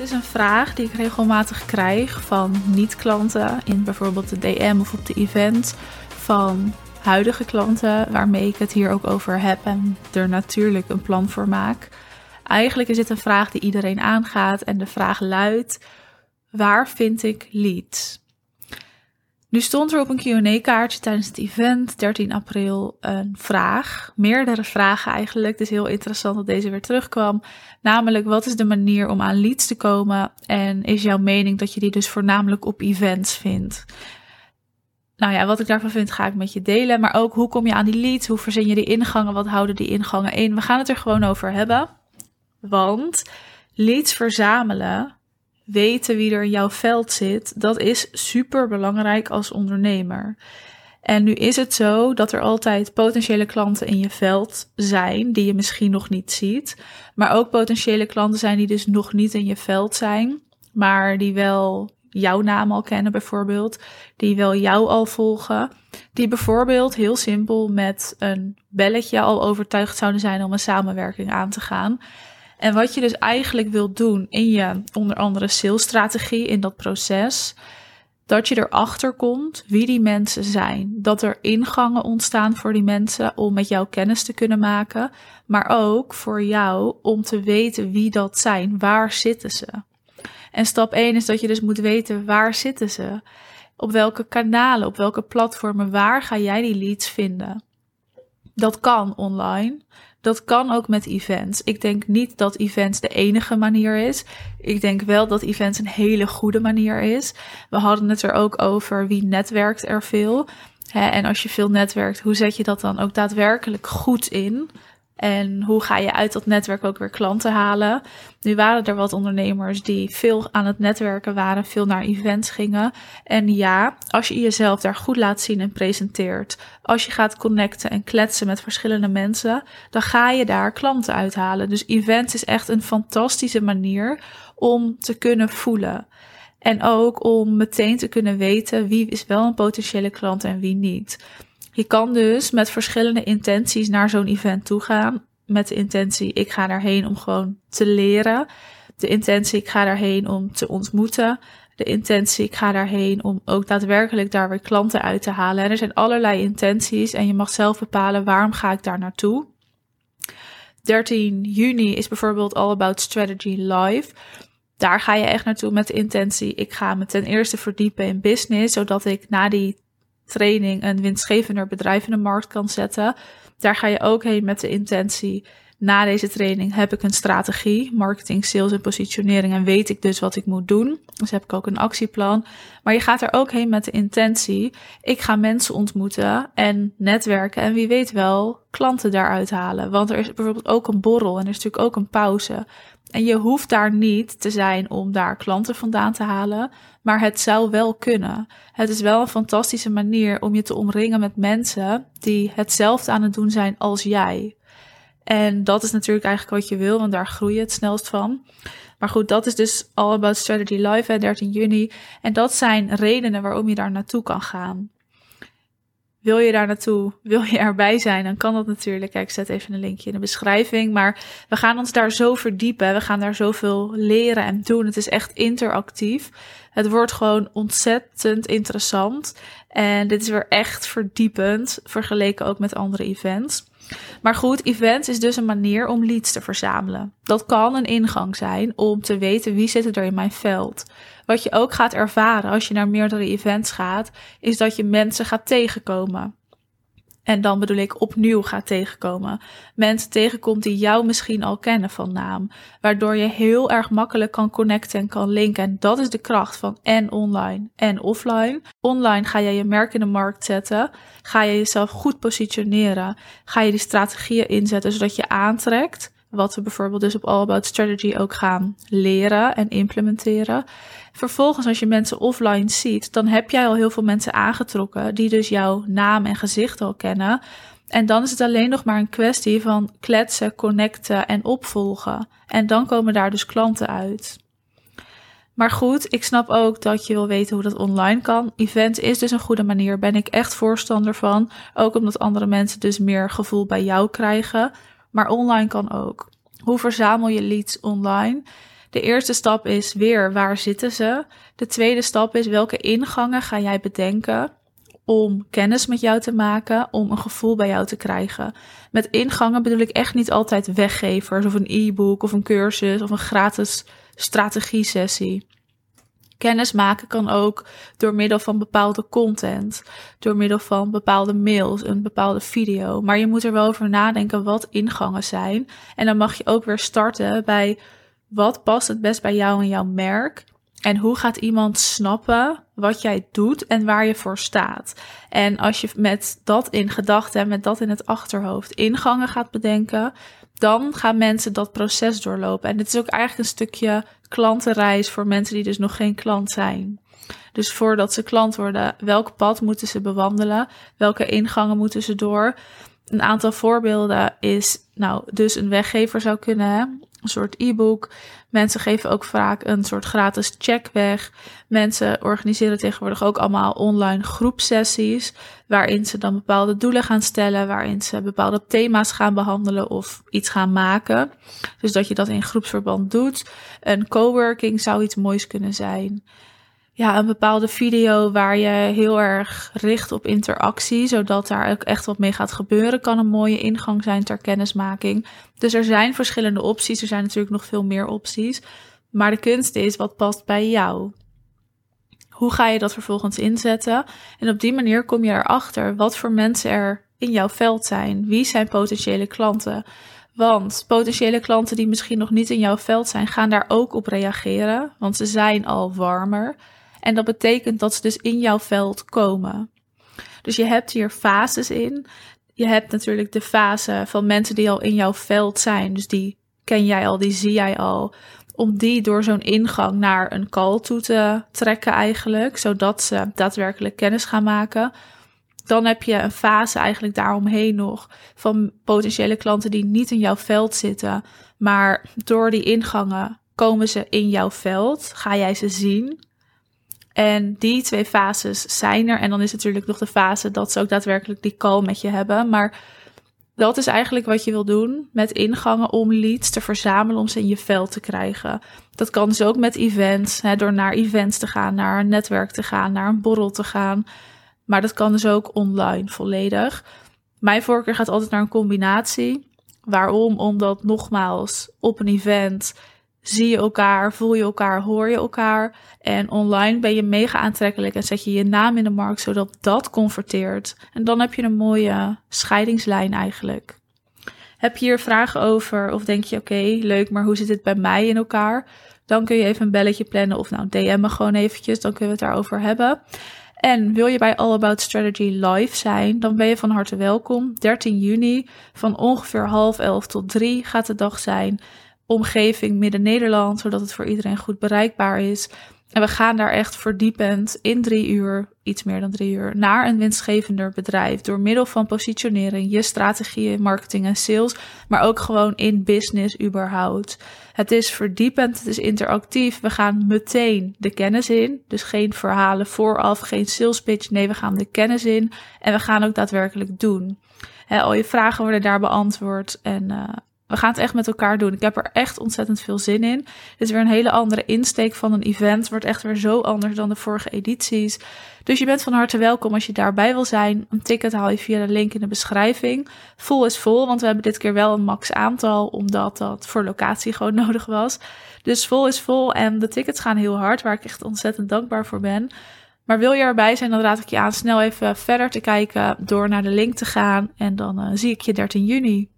Dit is een vraag die ik regelmatig krijg van niet-klanten in bijvoorbeeld de DM of op de event van huidige klanten waarmee ik het hier ook over heb en er natuurlijk een plan voor maak. Eigenlijk is dit een vraag die iedereen aangaat en de vraag luidt: waar vind ik leads? Nu stond er op een Q&A-kaartje tijdens het event 13 april een vraag, meerdere vragen eigenlijk. Het is heel interessant dat deze weer terugkwam. Namelijk, wat is de manier om aan leads te komen? En is jouw mening dat je die dus voornamelijk op events vindt? Nou ja, wat ik daarvan vind, ga ik met je delen. Maar ook, hoe kom je aan die leads? Hoe verzin je die ingangen? Wat houden die ingangen in? We gaan het er gewoon over hebben. Want leads verzamelen weten wie er in jouw veld zit, dat is super belangrijk als ondernemer. En nu is het zo dat er altijd potentiële klanten in je veld zijn die je misschien nog niet ziet, maar ook potentiële klanten zijn die dus nog niet in je veld zijn, maar die wel jouw naam al kennen bijvoorbeeld, die wel jou al volgen, die bijvoorbeeld heel simpel met een belletje al overtuigd zouden zijn om een samenwerking aan te gaan. En wat je dus eigenlijk wilt doen in je onder andere salesstrategie, in dat proces, dat je erachter komt wie die mensen zijn. Dat er ingangen ontstaan voor die mensen om met jou kennis te kunnen maken, maar ook voor jou om te weten wie dat zijn. Waar zitten ze? En stap 1 is dat je dus moet weten waar zitten ze? Op welke kanalen, op welke platformen, waar ga jij die leads vinden? Dat kan online. Dat kan ook met events. Ik denk niet dat events de enige manier is. Ik denk wel dat events een hele goede manier is. We hadden het er ook over wie netwerkt er veel. en als je veel netwerkt, hoe zet je dat dan ook daadwerkelijk goed in? En hoe ga je uit dat netwerk ook weer klanten halen? Nu waren er wat ondernemers die veel aan het netwerken waren, veel naar events gingen. En ja, als je jezelf daar goed laat zien en presenteert, als je gaat connecten en kletsen met verschillende mensen, dan ga je daar klanten uithalen. Dus events is echt een fantastische manier om te kunnen voelen. En ook om meteen te kunnen weten wie is wel een potentiële klant en wie niet. Je kan dus met verschillende intenties naar zo'n event toe gaan. Met de intentie, ik ga daarheen om gewoon te leren. De intentie, ik ga daarheen om te ontmoeten. De intentie, ik ga daarheen om ook daadwerkelijk daar weer klanten uit te halen. En er zijn allerlei intenties en je mag zelf bepalen waarom ga ik daar naartoe. 13 juni is bijvoorbeeld All About Strategy Live. Daar ga je echt naartoe met de intentie. Ik ga me ten eerste verdiepen in business, zodat ik na die training een winstgevender bedrijf in de markt kan zetten. Daar ga je ook heen met de intentie. Na deze training heb ik een strategie, marketing, sales en positionering en weet ik dus wat ik moet doen. Dus heb ik ook een actieplan. Maar je gaat er ook heen met de intentie, ik ga mensen ontmoeten en netwerken en wie weet wel klanten daaruit halen. Want er is bijvoorbeeld ook een borrel en er is natuurlijk ook een pauze. En je hoeft daar niet te zijn om daar klanten vandaan te halen, maar het zou wel kunnen. Het is wel een fantastische manier om je te omringen met mensen die hetzelfde aan het doen zijn als jij. En dat is natuurlijk eigenlijk wat je wil, want daar groei je het snelst van. Maar goed, dat is dus All About Strategy Live, 13 juni. En dat zijn redenen waarom je daar naartoe kan gaan. Wil je daar naartoe? Wil je erbij zijn? Dan kan dat natuurlijk. Kijk, ik zet even een linkje in de beschrijving. Maar we gaan ons daar zo verdiepen. We gaan daar zoveel leren en doen. Het is echt interactief. Het wordt gewoon ontzettend interessant. En dit is weer echt verdiepend. Vergeleken ook met andere events. Maar goed, events is dus een manier om leads te verzamelen. Dat kan een ingang zijn om te weten wie zit er in mijn veld. Wat je ook gaat ervaren als je naar meerdere events gaat, is dat je mensen gaat tegenkomen. En dan bedoel ik opnieuw gaat tegenkomen. Mensen tegenkomt die jou misschien al kennen van naam. Waardoor je heel erg makkelijk kan connecten en kan linken. En dat is de kracht van en online en offline. Online ga je je merk in de markt zetten. Ga je jezelf goed positioneren. Ga je die strategieën inzetten zodat je aantrekt. Wat we bijvoorbeeld dus op All About Strategy ook gaan leren en implementeren. Vervolgens, als je mensen offline ziet, dan heb jij al heel veel mensen aangetrokken die dus jouw naam en gezicht al kennen. En dan is het alleen nog maar een kwestie van kletsen, connecten en opvolgen. En dan komen daar dus klanten uit. Maar goed, ik snap ook dat je wil weten hoe dat online kan. Event is dus een goede manier, ben ik echt voorstander van. Ook omdat andere mensen dus meer gevoel bij jou krijgen. Maar online kan ook. Hoe verzamel je leads online? De eerste stap is weer waar zitten ze? De tweede stap is welke ingangen ga jij bedenken om kennis met jou te maken, om een gevoel bij jou te krijgen. Met ingangen bedoel ik echt niet altijd weggevers of een e-book of een cursus of een gratis strategie-sessie. Kennis maken kan ook door middel van bepaalde content, door middel van bepaalde mails, een bepaalde video. Maar je moet er wel over nadenken wat ingangen zijn. En dan mag je ook weer starten bij wat past het best bij jou en jouw merk. En hoe gaat iemand snappen wat jij doet en waar je voor staat? En als je met dat in gedachten en met dat in het achterhoofd ingangen gaat bedenken, dan gaan mensen dat proces doorlopen. En dit is ook eigenlijk een stukje klantenreis voor mensen die dus nog geen klant zijn. Dus voordat ze klant worden, welk pad moeten ze bewandelen? Welke ingangen moeten ze door? Een aantal voorbeelden is, nou, dus een weggever zou kunnen, een soort e-book. Mensen geven ook vaak een soort gratis check weg. Mensen organiseren tegenwoordig ook allemaal online groepsessies, waarin ze dan bepaalde doelen gaan stellen, waarin ze bepaalde thema's gaan behandelen of iets gaan maken. Dus dat je dat in groepsverband doet. Een coworking zou iets moois kunnen zijn ja, een bepaalde video waar je heel erg richt op interactie, zodat daar ook echt wat mee gaat gebeuren, kan een mooie ingang zijn ter kennismaking. Dus er zijn verschillende opties. Er zijn natuurlijk nog veel meer opties. Maar de kunst is wat past bij jou. Hoe ga je dat vervolgens inzetten? En op die manier kom je erachter wat voor mensen er in jouw veld zijn. Wie zijn potentiële klanten? Want potentiële klanten die misschien nog niet in jouw veld zijn, gaan daar ook op reageren, want ze zijn al warmer. En dat betekent dat ze dus in jouw veld komen. Dus je hebt hier fases in. Je hebt natuurlijk de fase van mensen die al in jouw veld zijn. Dus die ken jij al, die zie jij al. Om die door zo'n ingang naar een call toe te trekken eigenlijk. Zodat ze daadwerkelijk kennis gaan maken. Dan heb je een fase eigenlijk daaromheen nog van potentiële klanten die niet in jouw veld zitten. Maar door die ingangen komen ze in jouw veld. Ga jij ze zien. En die twee fases zijn er. En dan is natuurlijk nog de fase dat ze ook daadwerkelijk die call met je hebben. Maar dat is eigenlijk wat je wil doen met ingangen om leads te verzamelen om ze in je veld te krijgen. Dat kan dus ook met events, hè, door naar events te gaan, naar een netwerk te gaan, naar een borrel te gaan. Maar dat kan dus ook online volledig. Mijn voorkeur gaat altijd naar een combinatie. Waarom? Omdat nogmaals op een event zie je elkaar, voel je elkaar, hoor je elkaar. En online ben je mega aantrekkelijk en zet je je naam in de markt zodat dat converteert. En dan heb je een mooie scheidingslijn eigenlijk. Heb je hier vragen over of denk je oké, leuk, maar hoe zit het bij mij in elkaar? Dan kun je even een belletje plannen of nou DM me gewoon eventjes, dan kunnen we het daarover hebben. En wil je bij All About Strategy live zijn, dan ben je van harte welkom. 13 juni van ongeveer half elf tot drie gaat de dag zijn omgeving Midden-Nederland, zodat het voor iedereen goed bereikbaar is. En we gaan daar echt verdiepend in drie uur, iets meer dan drie uur, naar een winstgevender bedrijf. Door middel van positionering, je strategieën, marketing en sales, maar ook gewoon in business überhaupt. Het is verdiepend, het is interactief. We gaan meteen de kennis in. Dus geen verhalen vooraf, geen sales pitch. Nee, we gaan de kennis in en we gaan ook daadwerkelijk doen. al je vragen worden daar beantwoord. En uh, we gaan het echt met elkaar doen. Ik heb er echt ontzettend veel zin in. Het is weer een hele andere insteek van een event. Wordt echt weer zo anders dan de vorige edities. Dus je bent van harte welkom als je daarbij wil zijn. Een ticket haal je via de link in de beschrijving. Vol is vol, want we hebben dit keer wel een max aantal, omdat dat voor locatie gewoon nodig was. Dus vol is vol en de tickets gaan heel hard, waar ik echt ontzettend dankbaar voor ben. Maar wil je erbij zijn, dan raad ik je aan snel even verder te kijken door naar de link te gaan. En dan uh, zie ik je 13 juni.